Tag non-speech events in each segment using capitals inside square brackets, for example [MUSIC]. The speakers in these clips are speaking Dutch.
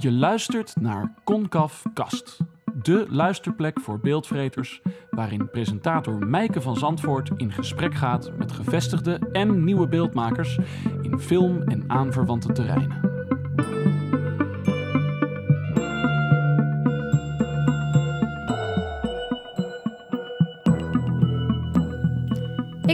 Je luistert naar Concaf Kast, de luisterplek voor beeldvreters, waarin presentator Mijke van Zandvoort in gesprek gaat met gevestigde en nieuwe beeldmakers in film- en aanverwante terreinen.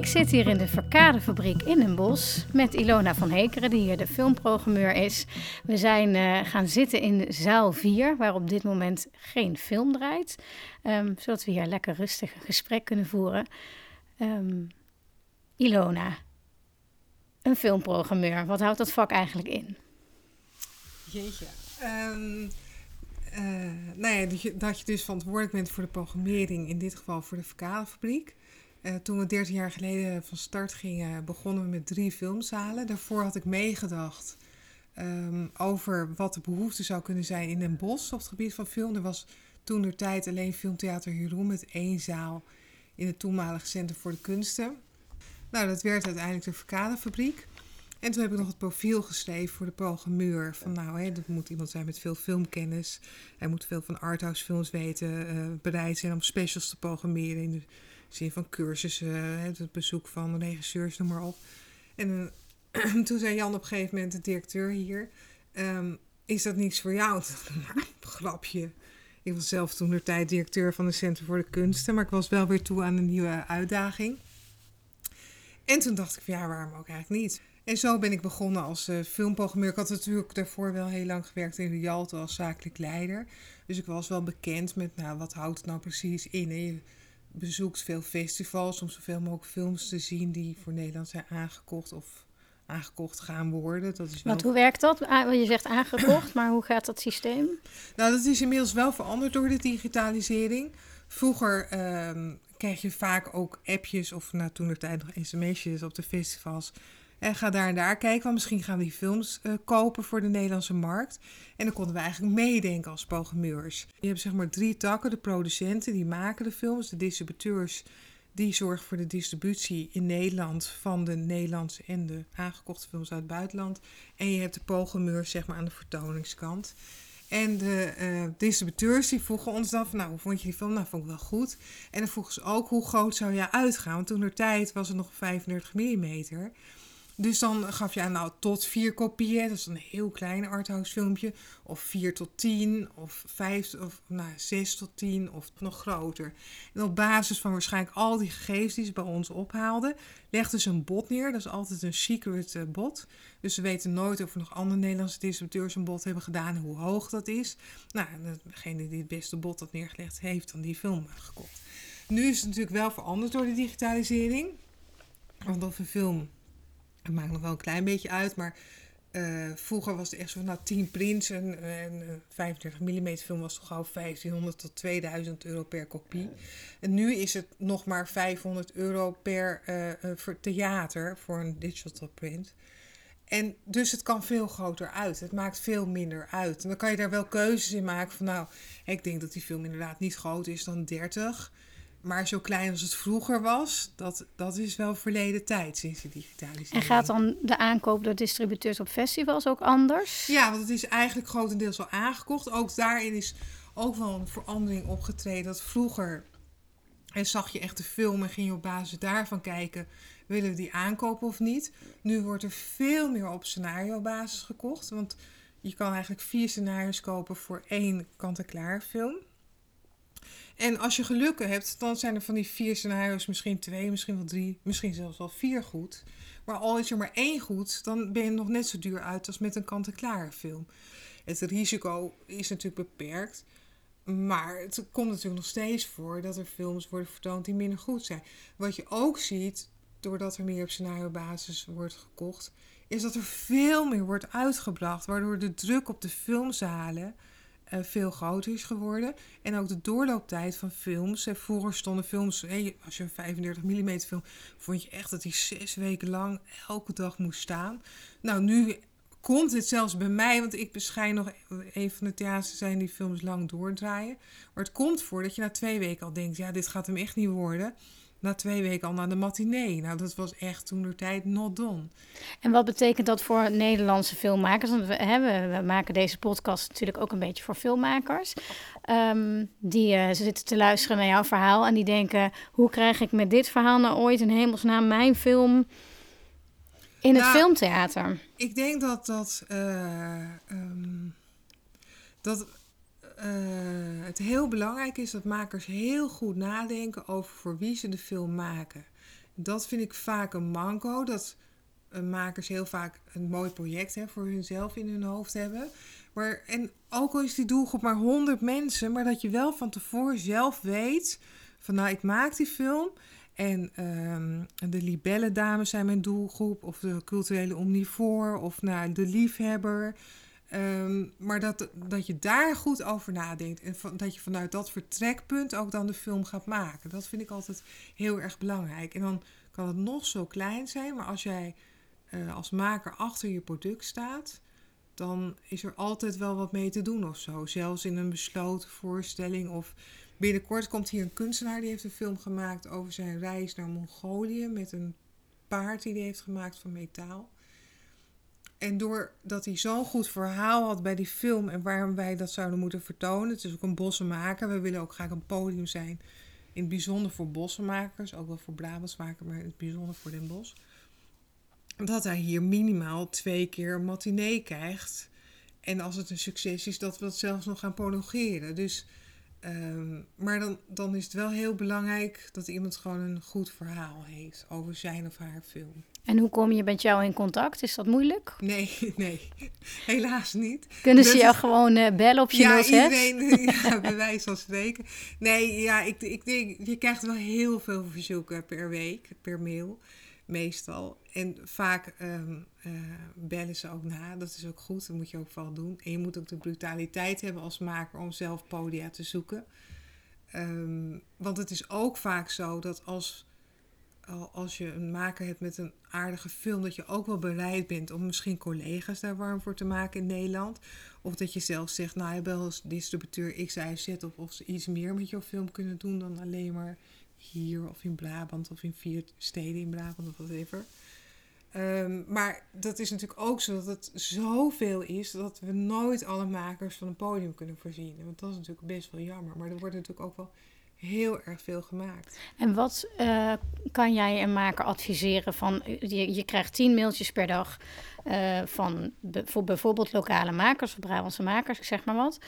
Ik zit hier in de Verkadefabriek in Den Bosch met Ilona van Hekeren, die hier de filmprogrammeur is. We zijn uh, gaan zitten in zaal 4, waar op dit moment geen film draait. Um, zodat we hier lekker rustig een gesprek kunnen voeren. Um, Ilona, een filmprogrammeur, wat houdt dat vak eigenlijk in? Jeetje. Um, uh, nou ja, dat je, dus verantwoordelijk bent voor de programmering, in dit geval voor de Verkadefabriek. Uh, toen we 13 jaar geleden van start gingen, begonnen we met drie filmzalen. Daarvoor had ik meegedacht um, over wat de behoefte zou kunnen zijn in Den Bosch op het gebied van film. Er was toen de tijd alleen Filmtheater Jeroen met één zaal in het toenmalige Centrum voor de Kunsten. Nou, dat werd uiteindelijk de Verkadefabriek. En toen heb ik nog het profiel geschreven voor de programmeur. Van nou, hè, dat moet iemand zijn met veel filmkennis. Hij moet veel van arthouse films weten. Uh, bereid zijn om specials te programmeren in de zin van cursussen, het bezoek van regisseurs, noem maar op. En uh, [CLEARS THROAT] toen zei Jan op een gegeven moment, de directeur hier, um, is dat niets voor jou? [LAUGHS] Grapje. Ik was zelf toen de tijd directeur van het Centrum voor de Kunsten, maar ik was wel weer toe aan een nieuwe uitdaging. En toen dacht ik, van, ja, waarom ook eigenlijk niet? En zo ben ik begonnen als uh, filmprogrammeur. Ik had natuurlijk daarvoor wel heel lang gewerkt in de Jalte als zakelijk leider. Dus ik was wel bekend met, nou, wat houdt het nou precies in? Bezoekt veel festivals om zoveel mogelijk films te zien die voor Nederland zijn aangekocht of aangekocht gaan worden. Dat is wel... Want hoe werkt dat? Je zegt aangekocht, maar hoe gaat dat systeem? Nou, dat is inmiddels wel veranderd door de digitalisering. Vroeger um, kreeg je vaak ook appjes of nou, toen er tijd nog sms'jes op de festivals. En ga daar en daar kijken, want misschien gaan we die films uh, kopen voor de Nederlandse markt. En dan konden we eigenlijk meedenken als programmeurs. Je hebt zeg maar drie takken. De producenten, die maken de films. De distributeurs, die zorgen voor de distributie in Nederland van de Nederlandse en de aangekochte films uit het buitenland. En je hebt de programmeurs zeg maar aan de vertoningskant. En de uh, distributeurs die vroegen ons dan nou, hoe vond je die film? Nou, vond ik wel goed. En dan vroegen ze ook, hoe groot zou je uitgaan? Want toen de tijd was het nog 35 mm. Dus dan gaf je aan, nou, tot vier kopieën. Dat is een heel klein arthouse filmpje. Of vier tot tien, of vijf, of nou, zes tot tien, of nog groter. En op basis van waarschijnlijk al die gegevens die ze bij ons ophaalden, legden ze een bod neer. Dat is altijd een secret uh, bod. Dus we weten nooit of er nog andere Nederlandse distributeurs een bod hebben gedaan hoe hoog dat is. Nou, degene die het beste bod had neergelegd, heeft dan die film gekocht. Nu is het natuurlijk wel veranderd door de digitalisering. Want of een film het maakt nog wel een klein beetje uit, maar uh, vroeger was het echt zo van nou, 10 prints en, en 35 mm film was toch al 1500 tot 2000 euro per kopie. En nu is het nog maar 500 euro per uh, voor theater voor een digital print. En dus het kan veel groter uit. Het maakt veel minder uit. En dan kan je daar wel keuzes in maken van nou, ik denk dat die film inderdaad niet groter is dan 30. Maar zo klein als het vroeger was, dat, dat is wel verleden tijd sinds de digitalisering. En gaat dan de aankoop door distributeurs op festivals ook anders? Ja, want het is eigenlijk grotendeels al aangekocht. Ook daarin is ook wel een verandering opgetreden. Dat vroeger en zag je echt de film en ging je op basis daarvan kijken, willen we die aankopen of niet. Nu wordt er veel meer op scenario-basis gekocht. Want je kan eigenlijk vier scenario's kopen voor één kant-en-klaar film. En als je gelukken hebt, dan zijn er van die vier scenario's misschien twee, misschien wel drie, misschien zelfs wel vier goed. Maar al is er maar één goed, dan ben je nog net zo duur uit als met een kant-en-klare film. Het risico is natuurlijk beperkt. Maar het komt natuurlijk nog steeds voor dat er films worden vertoond die minder goed zijn. Wat je ook ziet, doordat er meer op scenario-basis wordt gekocht, is dat er veel meer wordt uitgebracht. Waardoor de druk op de filmzalen veel groter is geworden. En ook de doorlooptijd van films. vroeger stonden films, als je een 35 mm film, vond je echt dat die zes weken lang elke dag moest staan. Nou, nu komt het zelfs bij mij, want ik beschijn nog een van de theaters te zijn die films lang doordraaien. Maar het komt voor dat je na twee weken al denkt, ja, dit gaat hem echt niet worden. Na twee weken al naar de matinee. Nou, dat was echt toen de tijd not done. En wat betekent dat voor Nederlandse filmmakers? Want we, hè, we, maken deze podcast natuurlijk ook een beetje voor filmmakers. Ehm, die uh, zitten te luisteren naar jouw verhaal en die denken... hoe krijg ik met dit verhaal nou ooit in hemelsnaam mijn film in het nou, filmtheater? Ik denk dat dat... Uh, um, dat uh, het heel belangrijk is dat makers heel goed nadenken over voor wie ze de film maken. Dat vind ik vaak een manco, dat uh, makers heel vaak een mooi project hè, voor hunzelf in hun hoofd hebben. Maar, en ook al is die doelgroep maar 100 mensen, maar dat je wel van tevoren zelf weet van nou ik maak die film en um, de libellendames zijn mijn doelgroep of de culturele omnivoor of nou, de liefhebber. Ehm, maar dat, dat je daar goed over nadenkt en dat je vanuit dat vertrekpunt ook dan de film gaat maken. Dat vind ik altijd heel erg belangrijk. En dan kan het nog zo klein zijn, maar als jij uh, als maker achter je product staat, dan is er altijd wel wat mee te doen of zo. Zelfs in een besloten voorstelling of binnenkort komt hier een kunstenaar die heeft een film gemaakt over zijn reis naar Mongolië met een paard die hij heeft gemaakt van metaal. En doordat hij zo'n goed verhaal had bij die film en waarom wij dat zouden moeten vertonen. Het is ook een bossenmaker. We willen ook graag een podium zijn. In het bijzonder voor bossenmakers. Ook wel voor Brabantsmakers, maar in het bijzonder voor Den Bosch. Dat hij hier minimaal twee keer een matinee krijgt. En als het een succes is, dat we dat zelfs nog gaan prolongeren. Dus, um, maar dan, dan is het wel heel belangrijk dat iemand gewoon een goed verhaal heeft over zijn of haar film. En hoe kom je met jou in contact? Is dat moeilijk? Nee, [LAUGHS] nee, helaas niet. Kunnen ze jou gewoon uh, bellen op je ja, 06? Iedereen, [LAUGHS] [LAUGHS] ja, bij wijze van spreken. Nee, ja, ik, ik denk, je krijgt wel heel veel verzoeken per week, per mail, meestal. En vaak um, uh, bellen ze ook na, dat is ook goed, dat moet je ook vooral doen. En je moet ook de brutaliteit hebben als maker om zelf podia te zoeken. Um, want het is ook vaak zo dat als als je een maker hebt met een aardige film, dat je ook wel bereid bent om misschien collega's daar warm voor te maken in Nederland. Of dat je zelf zegt, nou, je bent als distributeur X, Y, Z, of, of ze iets meer met jouw film kunnen doen dan alleen maar hier of in Brabant of in vier steden in Brabant of whatever. Um, maar dat is natuurlijk ook zo dat het zoveel is dat we nooit alle makers van een podium kunnen voorzien. Want dat is natuurlijk best wel jammer. Maar er wordt natuurlijk ook wel heel erg veel gemaakt. En wat uh, kan jij een maker adviseren van, je, je krijgt tien mailtjes per dag uh, van voor bijvoorbeeld lokale makers Brabantse makers, ik zeg maar wat.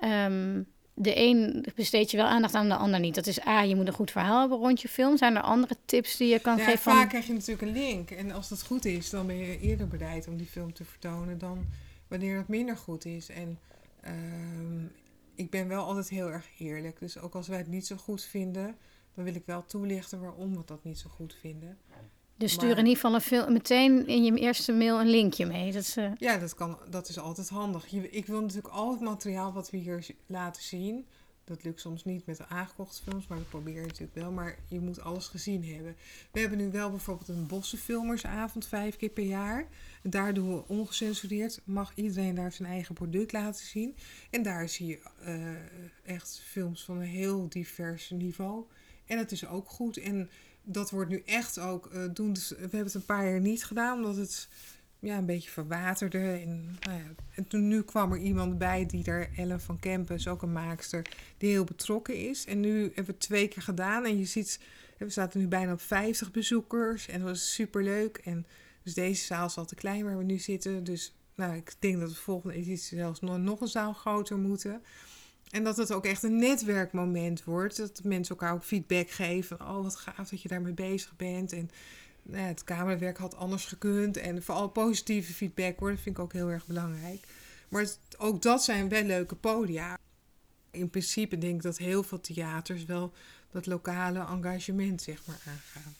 Um, de een besteed je wel aandacht aan, de ander niet. Dat is A, je moet een goed verhaal hebben rond je film. Zijn er andere tips die je kan ja, geven? Vaak van... krijg je natuurlijk een link. En als dat goed is, dan ben je eerder bereid om die film te vertonen dan wanneer het minder goed is. En um, ik ben wel altijd heel erg eerlijk. Dus ook als wij het niet zo goed vinden, dan wil ik wel toelichten waarom we dat niet zo goed vinden. Dus stuur in ieder geval een film, meteen in je eerste mail een linkje mee. Dat is, uh... Ja, dat, kan, dat is altijd handig. Je, ik wil natuurlijk al het materiaal wat we hier laten zien, dat lukt soms niet met de aangekochte films, maar dat probeer je natuurlijk wel. Maar je moet alles gezien hebben. We hebben nu wel bijvoorbeeld een bossenfilmersavond vijf keer per jaar. Daar doen we ongecensureerd. Mag iedereen daar zijn eigen product laten zien. En daar zie je uh, echt films van een heel divers niveau. En dat is ook goed. En dat wordt nu echt ook uh, doen. Dus we hebben het een paar jaar niet gedaan, omdat het ja, een beetje verwaterde. En, nou ja, en toen nu kwam er iemand bij die er, Ellen van Campus, ook een maakster, die heel betrokken is. En nu hebben we het twee keer gedaan en je ziet, we zaten nu bijna op 50 bezoekers en dat was super leuk. En dus deze zaal is al te klein waar we nu zitten. Dus nou, ik denk dat de volgende editie zelfs nog, nog een zaal groter moeten. En dat het ook echt een netwerkmoment wordt. Dat mensen elkaar ook feedback geven. Oh, wat gaaf dat je daarmee bezig bent. En nou het kamerwerk had anders gekund. En vooral positieve feedback hoor, dat vind ik ook heel erg belangrijk. Maar ook dat zijn wel leuke podia. In principe denk ik dat heel veel theaters wel dat lokale engagement zeg maar aangaan.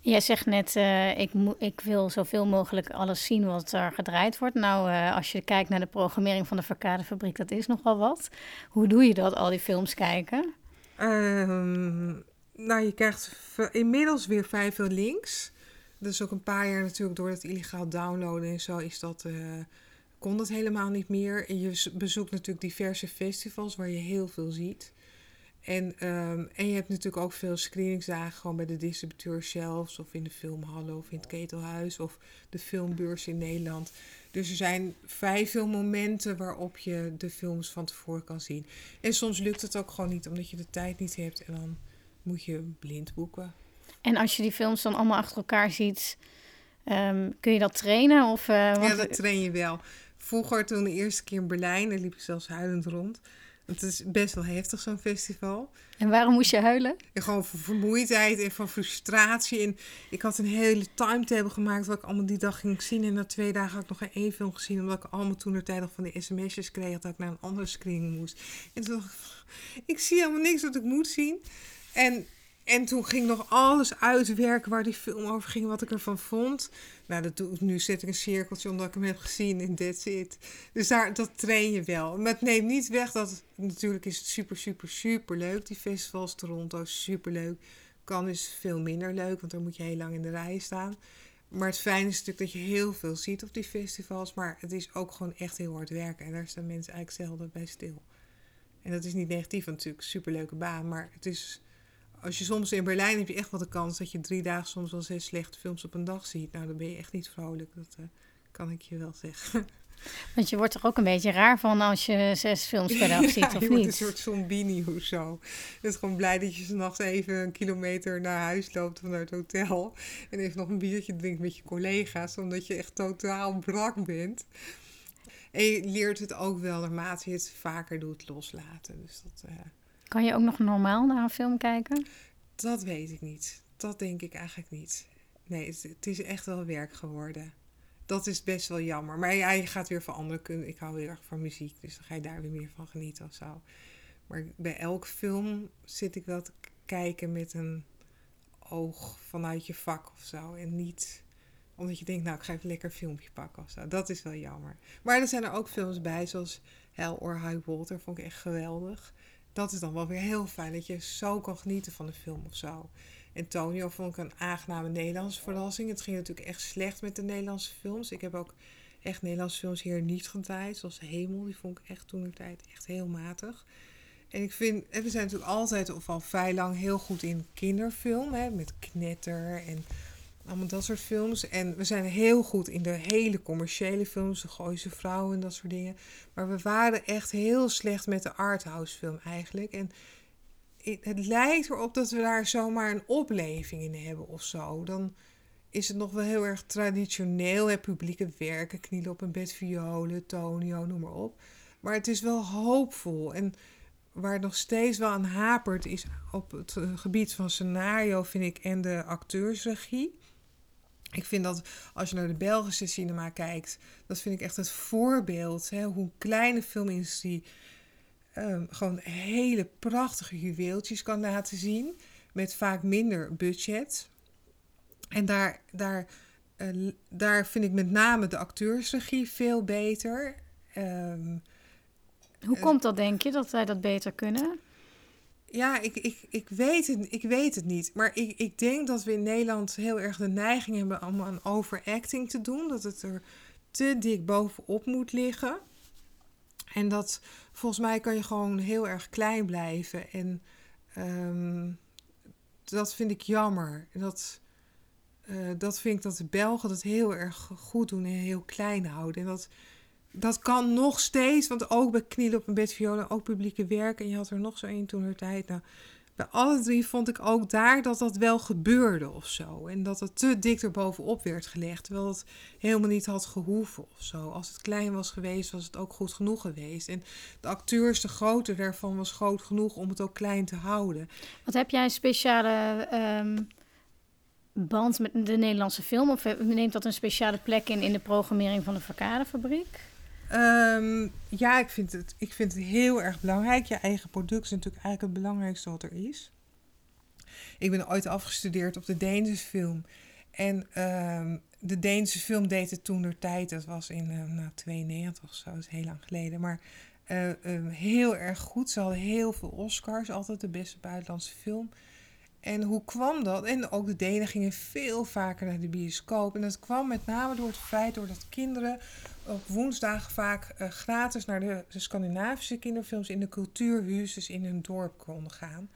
Jij zegt net, uh, ik, ik wil zoveel mogelijk alles zien wat er gedraaid wordt. Nou, uh, als je kijkt naar de programmering van de Verkadefabriek, dat is nogal wat. Hoe doe je dat, al die films kijken? Um, nou, je krijgt inmiddels weer veel links. Dus ook een paar jaar natuurlijk door het illegaal downloaden en zo is dat, uh, kon dat helemaal niet meer. Je bezoekt natuurlijk diverse festivals waar je heel veel ziet. En, ehm, en je hebt natuurlijk ook veel screeningsdagen gewoon bij de distributeur zelfs, of in de filmhallen, of in het ketelhuis, of de filmbeurs in Nederland. Dus er zijn vrij veel momenten waarop je de films van tevoren kan zien. En soms lukt het ook gewoon niet, omdat je de tijd niet hebt. En dan moet je blind boeken. En als je die films dan allemaal achter elkaar ziet, ehm, kun je dat trainen? Of, uh, Ja, dat train je wel. Vroeger, toen de eerste keer in Berlijn, daar liep ik zelfs huilend rond. Het is best wel heftig, zo'n festival. En waarom moest je huilen? Ja, gewoon van vermoeidheid en van frustratie. En ik had een hele timetable gemaakt wat ik allemaal die dag ging zien. En na twee dagen had ik nog één film gezien. Omdat ik allemaal toen er tijd nog van de sms'jes kreeg dat ik naar een andere screening moest. En toen dacht ik, ik zie helemaal niks wat ik moet zien. En en toen ging nog alles uitwerken waar die film over ging, wat ik ervan vond. Nou, dat doe nu. Zet ik een cirkeltje omdat ik hem heb gezien en that's it. Dus daar, dat train je wel. Maar het neemt niet weg dat... Natuurlijk is het super, super, super leuk. Die festivals Toronto, super leuk. Kan is veel minder leuk, want dan moet je heel lang in de rij staan. Maar het fijne is natuurlijk dat je heel veel ziet op die festivals. Maar het is ook gewoon echt heel hard werken. En daar staan mensen eigenlijk zelden bij stil. En dat is niet negatief, want natuurlijk superleuke baan. Maar het is als je soms in Berlijn heb je echt wel de kans dat je drie dagen soms wel zes slechte films op een dag ziet. Nou, dan ben je echt niet vrolijk. Dat uh, kan ik je wel zeggen. [LAUGHS] Want je wordt er ook een beetje raar van als je zes films per dag [LAUGHS] ziet, ja, of je niet? een soort zombie of zo. Je bent gewoon blij dat je s'nachts even een kilometer naar huis loopt vanuit het hotel. En even nog een biertje drinkt met je collega's, omdat je echt totaal brak bent. En je leert het ook wel naarmate je het vaker doet loslaten. Dus dat... Uh, kan je ook nog normaal naar een film kijken? Dat weet ik niet. Dat denk ik eigenlijk niet. Nee, het, is echt wel werk geworden. Dat is best wel jammer. Maar ja, je gaat weer van andere kunnen. Ik hou heel erg van muziek, dus dan ga je daar weer meer van genieten of zo. Maar bij elke film zit ik wel te kijken met een oog vanuit je vak of zo. En niet omdat je denkt, nou, ik ga even lekker filmpje pakken of zo. Dat is wel jammer. Maar er zijn er ook films bij, zoals Hell or High Water. Vond ik echt geweldig dat is dan wel weer heel fijn dat je zo kan genieten van de film of zo. En Tonio vond ik een aangename Nederlandse verrassing. Het ging natuurlijk echt slecht met de Nederlandse films. Ik heb ook echt Nederlandse films hier niet gedraaid. Zoals Hemel, die vond ik echt toen de tijd echt heel matig. En ik vind, we zijn natuurlijk altijd of al vrij lang heel goed in kinderfilm. Hè, met Knetter en allemaal dat soort films. En we zijn heel goed in de hele commerciële films, de Gooise Vrouwen en dat soort dingen. Maar we waren echt heel slecht met de arthouse film eigenlijk. En het lijkt erop dat we daar zomaar een opleving in hebben of zo. Dan is het nog wel heel erg traditioneel. Hè? Publieke werken, knielen op een bed, violen, tonio, noem maar op. Maar het is wel hoopvol. En waar het nog steeds wel aan hapert is op het gebied van scenario, vind ik, en de acteursregie. Ik vind dat als je naar de Belgische cinema kijkt, dat vind ik echt het voorbeeld. Hè, hoe een kleine filmindustrie um, gewoon hele prachtige juweeltjes kan laten zien. Met vaak minder budget. En daar, daar, uh, daar vind ik met name de acteursregie veel beter. Um, hoe komt dat, denk je, dat zij dat beter kunnen? Ja, ik, ik, ik, weet het, ik weet het niet. Maar ik, ik denk dat we in Nederland heel erg de neiging hebben om aan overacting te doen. Dat het er te dik bovenop moet liggen. En dat volgens mij kan je gewoon heel erg klein blijven. En um, dat vind ik jammer. Dat, uh, dat vind ik dat de Belgen dat heel erg goed doen en heel klein houden. En dat dat kan nog steeds, want ook bij knielen op een bed violen, ook publieke werk. En je had er nog zo één toen er tijd. Nou, bij alle drie vond ik ook daar dat dat wel gebeurde of zo. En dat het te dik er bovenop werd gelegd, terwijl het helemaal niet had gehoeven of zo. Als het klein was geweest, was het ook goed genoeg geweest. En de acteurs, de grootte daarvan was groot genoeg om het ook klein te houden. Wat heb jij een speciale... Um band met de Nederlandse film? Of neemt dat een speciale plek in in de programmering van de Verkadefabriek? Um, ja, ik vind, het, ik vind het heel erg belangrijk. Je eigen product is natuurlijk eigenlijk het belangrijkste wat er is. Ik ben ooit afgestudeerd op de Deense film. En um, de Deense film deed het toen de tijd. Dat was in uh, 92 of zo, is heel lang geleden. Maar uh, uh, heel erg goed. Ze hadden heel veel Oscars, altijd de beste buitenlandse film. En hoe kwam dat? En ook de Denen gingen veel vaker naar de bioscoop. En dat kwam met name door het feit doordat kinderen op woensdagen vaak uh, gratis naar de, Scandinavische kinderfilms in de cultuurhuis, dus in hun dorp konden gaan.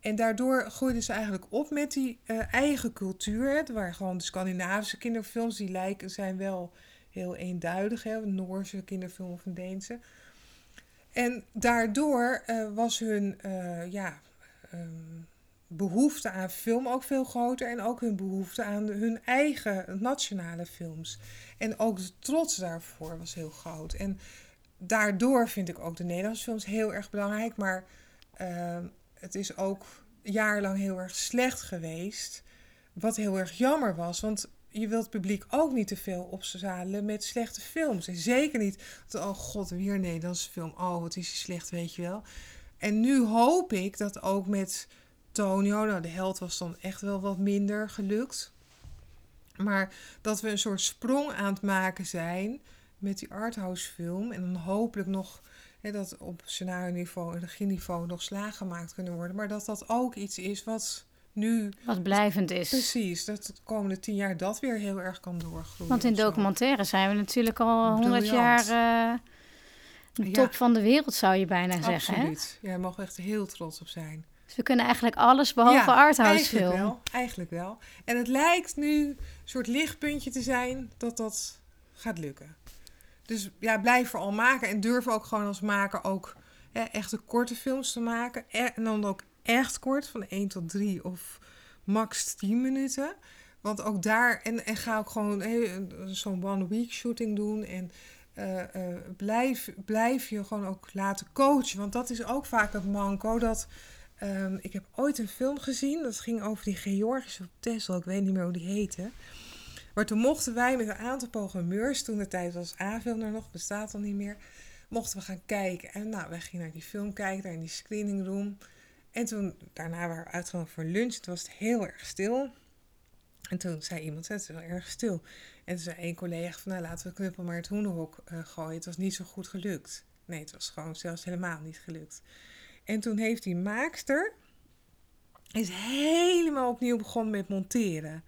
En daardoor groeiden ze eigenlijk op met die uh, eigen cultuur. Het waren gewoon de Scandinavische kinderfilms, die lijken, zijn wel heel eenduidig. Hè? Noorse kinderfilm of een Deense. En daardoor uh, was hun ja, um, behoefte aan film ook veel groter. En ook hun behoefte aan hun eigen nationale films. En ook de trots daarvoor was heel groot. En daardoor vind ik ook de Nederlandse films heel erg belangrijk. Maar uh, het is ook jarenlang heel erg slecht geweest. Wat heel erg jammer was. Want je wilt het publiek ook niet te veel opzadelen met slechte films. En zeker niet, oh god, weer een Nederlandse film. Oh, wat is die slecht, weet je wel. En nu hoop ik dat ook met Tonio, nou de held was dan echt wel wat minder gelukt. Maar dat we een soort sprong aan het maken zijn met die arthouse film. En dan hopelijk nog hè, dat op scenario niveau en regieniveau nog slagen gemaakt kunnen worden. Maar dat dat ook iets is wat nu... Wat blijvend is. Precies, dat de komende tien jaar dat weer heel erg kan doorgroeien. Want in documentaire zijn we natuurlijk al honderd jaar... Uh, de top van de wereld zou je bijna zeggen. Absoluut. Ja, daar mogen we echt heel trots op zijn. Dus we kunnen eigenlijk alles behalve ja, arthouse film. Wel, eigenlijk wel. En het lijkt nu een soort lichtpuntje te zijn dat dat gaat lukken. Dus ja, blijf vooral maken. En durf ook gewoon als maker ook hè, echte korte films te maken. En dan ook echt kort, van 1 tot 3 of max 10 minuten. Want ook daar, en, en ga ook gewoon zo'n one-week shooting doen. En uh, uh, blijf, blijf je gewoon ook laten coachen. Want dat is ook vaak het manco. Dat um, ik heb ooit een film gezien. Dat ging over die Georgische Tessel. Ik weet niet meer hoe die heette. Maar toen mochten wij met een aantal programmeurs, toen de tijd was A-film nog, bestaat al niet meer, mochten we gaan kijken. En nou, wij gingen naar die film kijken, daar in die screening room. En toen, daarna waren we uitgegaan voor lunch. Toen was het heel erg stil. En toen zei iemand, het is wel erg stil. En toen zei een collega van, nou laten we knuppel maar het hoenderhok uh, gooien. Het was niet zo goed gelukt. Nee, het was gewoon zelfs helemaal niet gelukt. En toen heeft die maakster is helemaal opnieuw begonnen met monteren.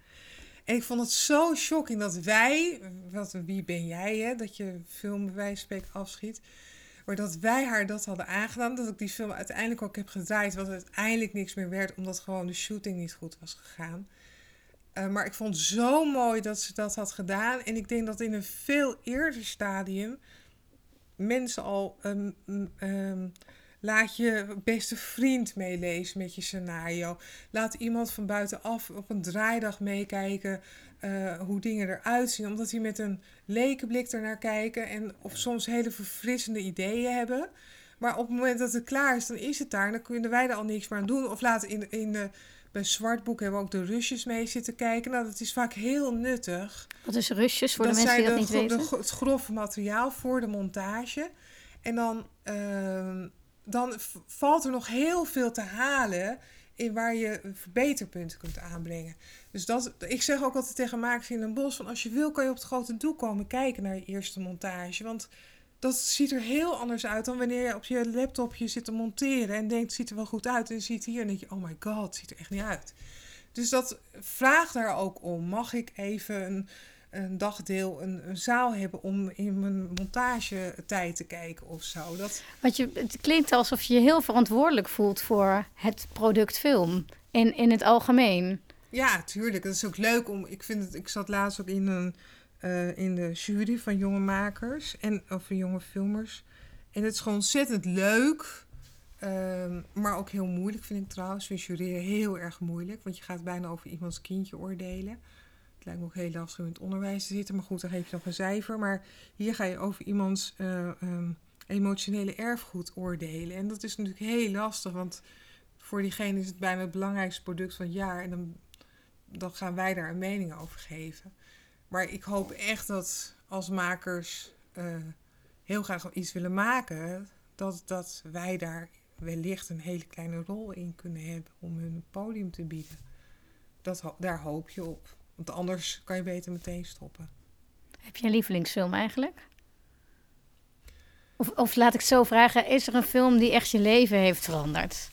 En ik vond het zo shocking dat wij, wat, wie ben jij, hè, dat je film bij afschiet. Maar dat wij haar dat hadden aangedaan. Dat ik die film uiteindelijk ook heb gedraaid. Wat uiteindelijk niks meer werd. Omdat gewoon de shooting niet goed was gegaan. Uh, maar ik vond het zo mooi dat ze dat had gedaan. En ik denk dat in een veel eerder stadium mensen al um, um, Laat je beste vriend meelezen met je scenario. Laat iemand van buitenaf op een draaidag meekijken uh, hoe dingen eruit zien. Omdat die met een lekenblik ernaar kijken en of soms hele verfrissende ideeën hebben. Maar op het moment dat het klaar is, dan is het daar. En dan kunnen wij er al niks meer aan doen. Of laat in, in de, bij Zwartboek hebben we ook de rusjes mee zitten kijken. Nou, dat is vaak heel nuttig. Wat is rusjes voor de mensen die dat niet weten? De, het grove materiaal voor de montage. En dan... Uh, dan valt er nog heel veel te halen in waar je verbeterpunten kunt aanbrengen. Dus dat, ik zeg ook altijd tegen makers in een bos: van als je wil, kan je op het grote doel komen kijken naar je eerste montage. Want dat ziet er heel anders uit dan wanneer je op je laptopje zit te monteren en denkt: ziet er wel goed uit. En ziet hier en denk je: oh my god, ziet er echt niet uit. Dus dat vraagt daar ook om. Mag ik even een een dagdeel een, een, zaal hebben om in mijn montagetijd te kijken of zo. Dat... Want je, het klinkt alsof je je heel verantwoordelijk voelt voor het product film in, in het algemeen. Ja, tuurlijk. Dat is ook leuk om. Ik vind het. Ik zat laatst ook in een uh, in de jury van jonge makers en of jonge filmers. En het is gewoon ontzettend leuk. Um, maar ook heel moeilijk vind ik trouwens. We jureren heel erg moeilijk. Want je gaat bijna over iemands kindje oordelen. Het lijkt me ook heel lastig om in het onderwijs te zitten. Maar goed, dan geef je nog een cijfer. Maar hier ga je over iemands uh, um, emotionele erfgoed oordelen. En dat is natuurlijk heel lastig. Want voor diegene is het bijna het belangrijkste product van het jaar. En dan, dan gaan wij daar een mening over geven. Maar ik hoop echt dat als makers uh, heel graag iets willen maken, dat, dat wij daar wellicht een hele kleine rol in kunnen hebben om hun podium te bieden. Dat, daar hoop je op. Want anders kan je beter meteen stoppen. Heb je een lievelingsfilm eigenlijk? Of, of laat ik zo vragen, is er een film die echt je leven heeft veranderd?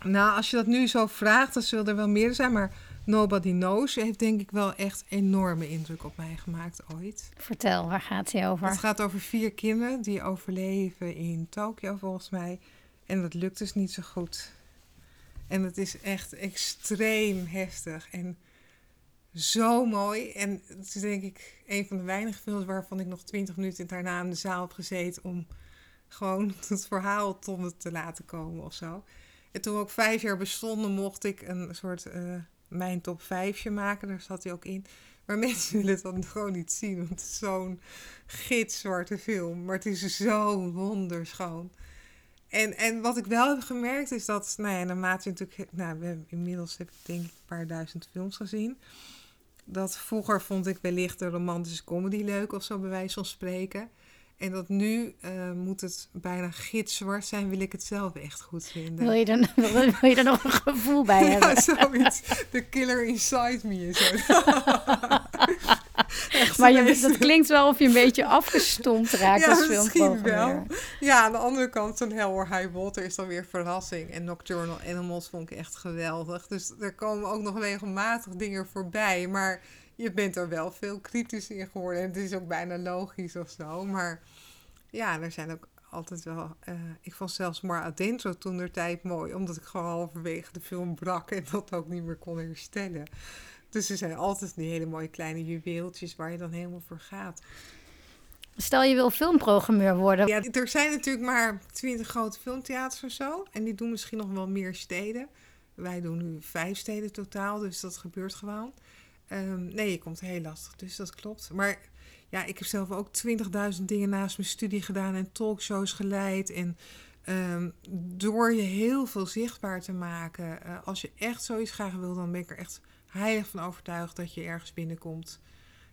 Nou, als je dat nu zo vraagt, dan zullen er wel meer zijn. Maar Nobody Knows heeft denk ik wel echt enorme indruk op mij gemaakt ooit. Vertel, waar gaat hij over? Het gaat over vier kinderen die overleven in Tokio volgens mij. En dat lukt dus niet zo goed. En het is echt extreem heftig en zo mooi. En het is denk ik een van de weinige films waarvan ik nog twintig minuten daarna in de zaal heb gezeten om gewoon [LAUGHS] het verhaal tot me te laten komen of zo. En toen we ook vijf jaar bestonden, mocht ik een soort uh, mijn top vijfje maken. Daar zat hij ook in. Maar [LAUGHS] mensen willen het dan gewoon niet zien, want het is zo'n gitzwarte film. Maar het is zo wonderschoon. En, en wat ik wel heb gemerkt is dat, nou ja, naarmate natuurlijk, nou, we hebben inmiddels heb ik denk ik een paar duizend films gezien. Dat vroeger vond ik wellicht de romantische comedy leuk of zo, bij wijze van spreken. En dat nu uh, moet het bijna gitzwart zijn, wil ik het zelf echt goed vinden. Wil je er, wil, je er nog een gevoel bij [LAUGHS] hebben? Ja, zoiets. The killer inside me is zo. [LAUGHS] [LAUGHS] maar je, dat klinkt wel of je een beetje afgestompt raakt ja, als misschien wel. Ja, aan de andere kant, zo'n Hell or High Water is dan weer verrassing. En Nocturnal Animals vond ik echt geweldig. Dus er komen ook nog regelmatig dingen voorbij. Maar je bent er wel veel kritisch in geworden. En het is ook bijna logisch of zo. Maar ja, er zijn ook altijd wel... Uh, ik vond zelfs maar Adentro toen de tijd mooi. Omdat ik gewoon halverwege de film brak en dat ook niet meer kon herstellen. Dus er zijn altijd die hele mooie kleine juweeltjes waar je dan helemaal voor gaat. Stel je wil filmprogrammeur worden. Ja, er zijn natuurlijk maar twintig grote filmtheaters of zo. En die doen misschien nog wel meer steden. Wij doen nu vijf steden totaal, dus dat gebeurt gewoon. Um, nee, je komt heel lastig, dus dat klopt. Maar ja, ik heb zelf ook 20.000 dingen naast mijn studie gedaan en talkshows geleid. En um, door je heel veel zichtbaar te maken, uh, als je echt zoiets graag wil, dan ben ik er echt heilig van overtuigd dat je ergens binnenkomt.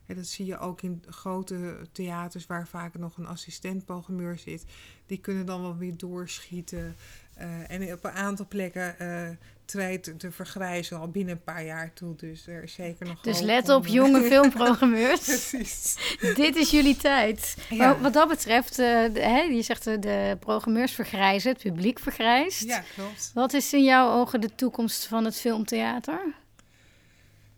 En dat zie je ook in grote theaters waar vaak nog een assistent-programmeur zit. Die kunnen dan wel weer doorschieten. Uh, en op een aantal plekken uh, treedt de vergrijzen al binnen een paar jaar toe. Dus er is zeker nog. Dus let op, jonge [LAUGHS] filmprogrammeurs. Precies. [LAUGHS] Dit is jullie tijd. Ja. Maar wat dat betreft, uh, de, hè, je zegt de, de programmeurs vergrijzen, het publiek vergrijst. Ja, klopt. Wat is in jouw ogen de toekomst van het filmtheater?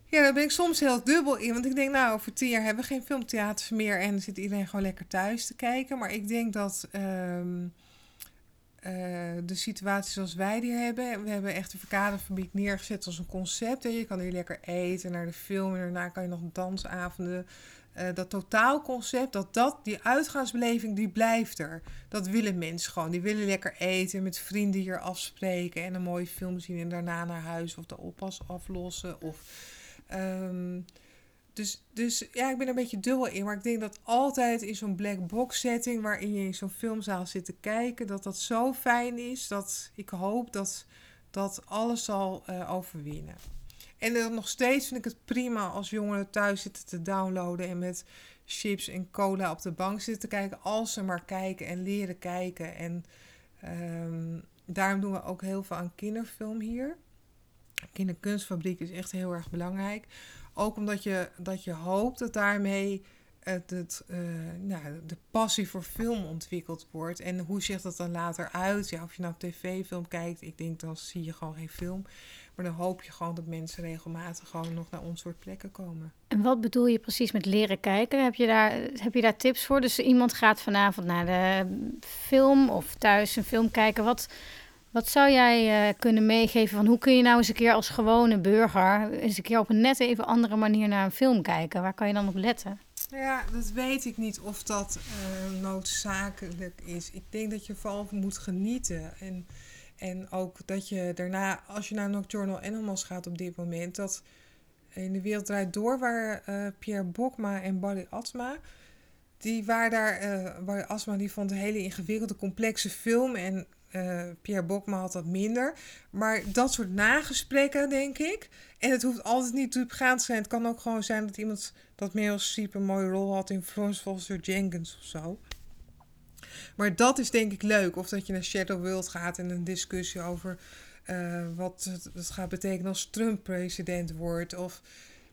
Ja, daar ben ik soms heel dubbel in. Want ik denk, nou, over tien jaar hebben we geen filmtheaters meer en zit iedereen gewoon lekker thuis te kijken. Maar ik denk dat. Um, uh, de situatie zoals wij die hebben. We hebben echt de verkaderfabriek neergezet als een concept. Hè. Je kan hier lekker eten, naar de film en daarna kan je nog dansavonden. Uh, dat totaalconcept, dat, dat, die uitgaansbeleving, die blijft er. Dat willen mensen gewoon. Die willen lekker eten, met vrienden hier afspreken en een mooie film zien en daarna naar huis of de oppas aflossen. Of, um, dus, dus ja, ik ben er een beetje dubbel in. Maar ik denk dat altijd in zo'n black box setting, waarin je in zo'n filmzaal zit te kijken, dat dat zo fijn is dat ik hoop dat dat alles zal uh, overwinnen. En dan nog steeds vind ik het prima als jongeren thuis zitten te downloaden en met chips en cola op de bank zitten te kijken, als ze maar kijken en leren kijken. En um, daarom doen we ook heel veel aan kinderfilm hier. Kinderkunstfabriek is echt heel erg belangrijk. Ook omdat je, dat je hoopt dat daarmee het, het, uh, nou, de passie voor film ontwikkeld wordt. En hoe ziet dat dan later uit? Ja, of je nou tv-film kijkt, ik denk dan zie je gewoon geen film. Maar dan hoop je gewoon dat mensen regelmatig gewoon nog naar ons soort plekken komen. En wat bedoel je precies met leren kijken? Heb je daar, heb je daar tips voor? Dus iemand gaat vanavond naar de film of thuis een film kijken. Wat, wat zou jij uh, kunnen meegeven van hoe kun je nou eens een keer als gewone burger eens een keer op een net even andere manier naar een film kijken? Waar kan je dan op letten? Ja, dat weet ik niet of dat uh, noodzakelijk is. Ik denk dat je vooral moet genieten. En, en ook dat je daarna, als je naar Nocturnal Animals gaat op dit moment, dat in de wereld draait door waar uh, Pierre Bokma en Barry Atma, die waren daar, uh, Barry Asma die vond een hele ingewikkelde, complexe film en uh, Pierre Bokma had dat minder. Maar dat soort nagesprekken, denk ik. En het hoeft altijd niet diepgaand te zijn. Het kan ook gewoon zijn dat iemand dat Meryl Streep een mooie rol had in Florence Foster Jenkins of zo. Maar dat is denk ik leuk. Of dat je naar Shadow World gaat en een discussie over uh, wat het, gaat betekenen als Trump president wordt. Of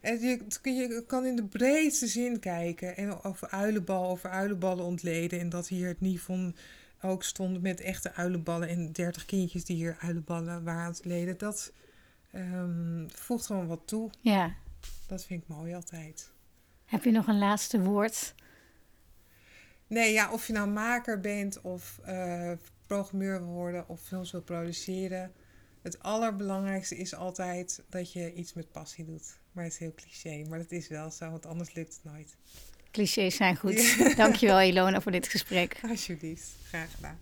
je, je kan in de breedste zin kijken. En over uilenbal, over uilenballen ontleden. En dat hier het niet van ook stonden met echte uilenballen en 30 kindjes die hier uilenballen waren aan het leden. Dat ehm, voegt gewoon wat toe. Ja. Dat vind ik mooi altijd. Heb je nog een laatste woord? Nee, ja, of je nou maker bent of eh, programmeur wil worden of films wil produceren. Het allerbelangrijkste is altijd dat je iets met passie doet. Maar het is heel cliché, maar dat is wel zo, want anders lukt het nooit. Clichés zijn goed. Dankjewel Ilona voor dit gesprek. Alsjeblieft, graag gedaan.